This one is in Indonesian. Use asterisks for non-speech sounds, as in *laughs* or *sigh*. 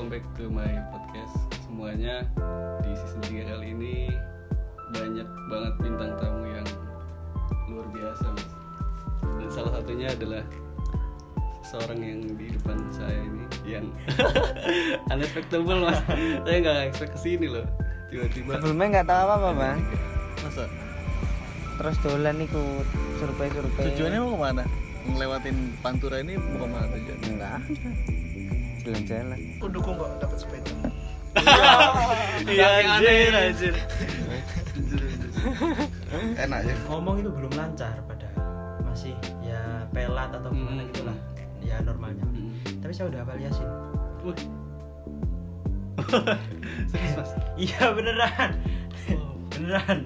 welcome back to my podcast semuanya di season 3 kali ini banyak banget bintang tamu yang luar biasa mas dan salah satunya adalah seorang yang di depan saya ini yang *laughs* unexpectable mas saya nggak expect ke sini loh tiba-tiba Sebelumnya nggak tahu apa-apa, Bang. Masa? Terus dolan ikut survei-survei. Tujuannya mau ke mana? Ngelewatin pantura ini mau ke mana tujuannya? enggak. Jalan-jalan. Aku dukung kok dapat sepeda. *laughs* iya anjir anjir *laughs* Enak ya? ngomong itu belum lancar padahal masih ya pelat atau gimana Hmm. gitulah ya normalnya Hmm. tapi saya udah hafal yasin *laughs* serius mas iya beneran Wow. beneran.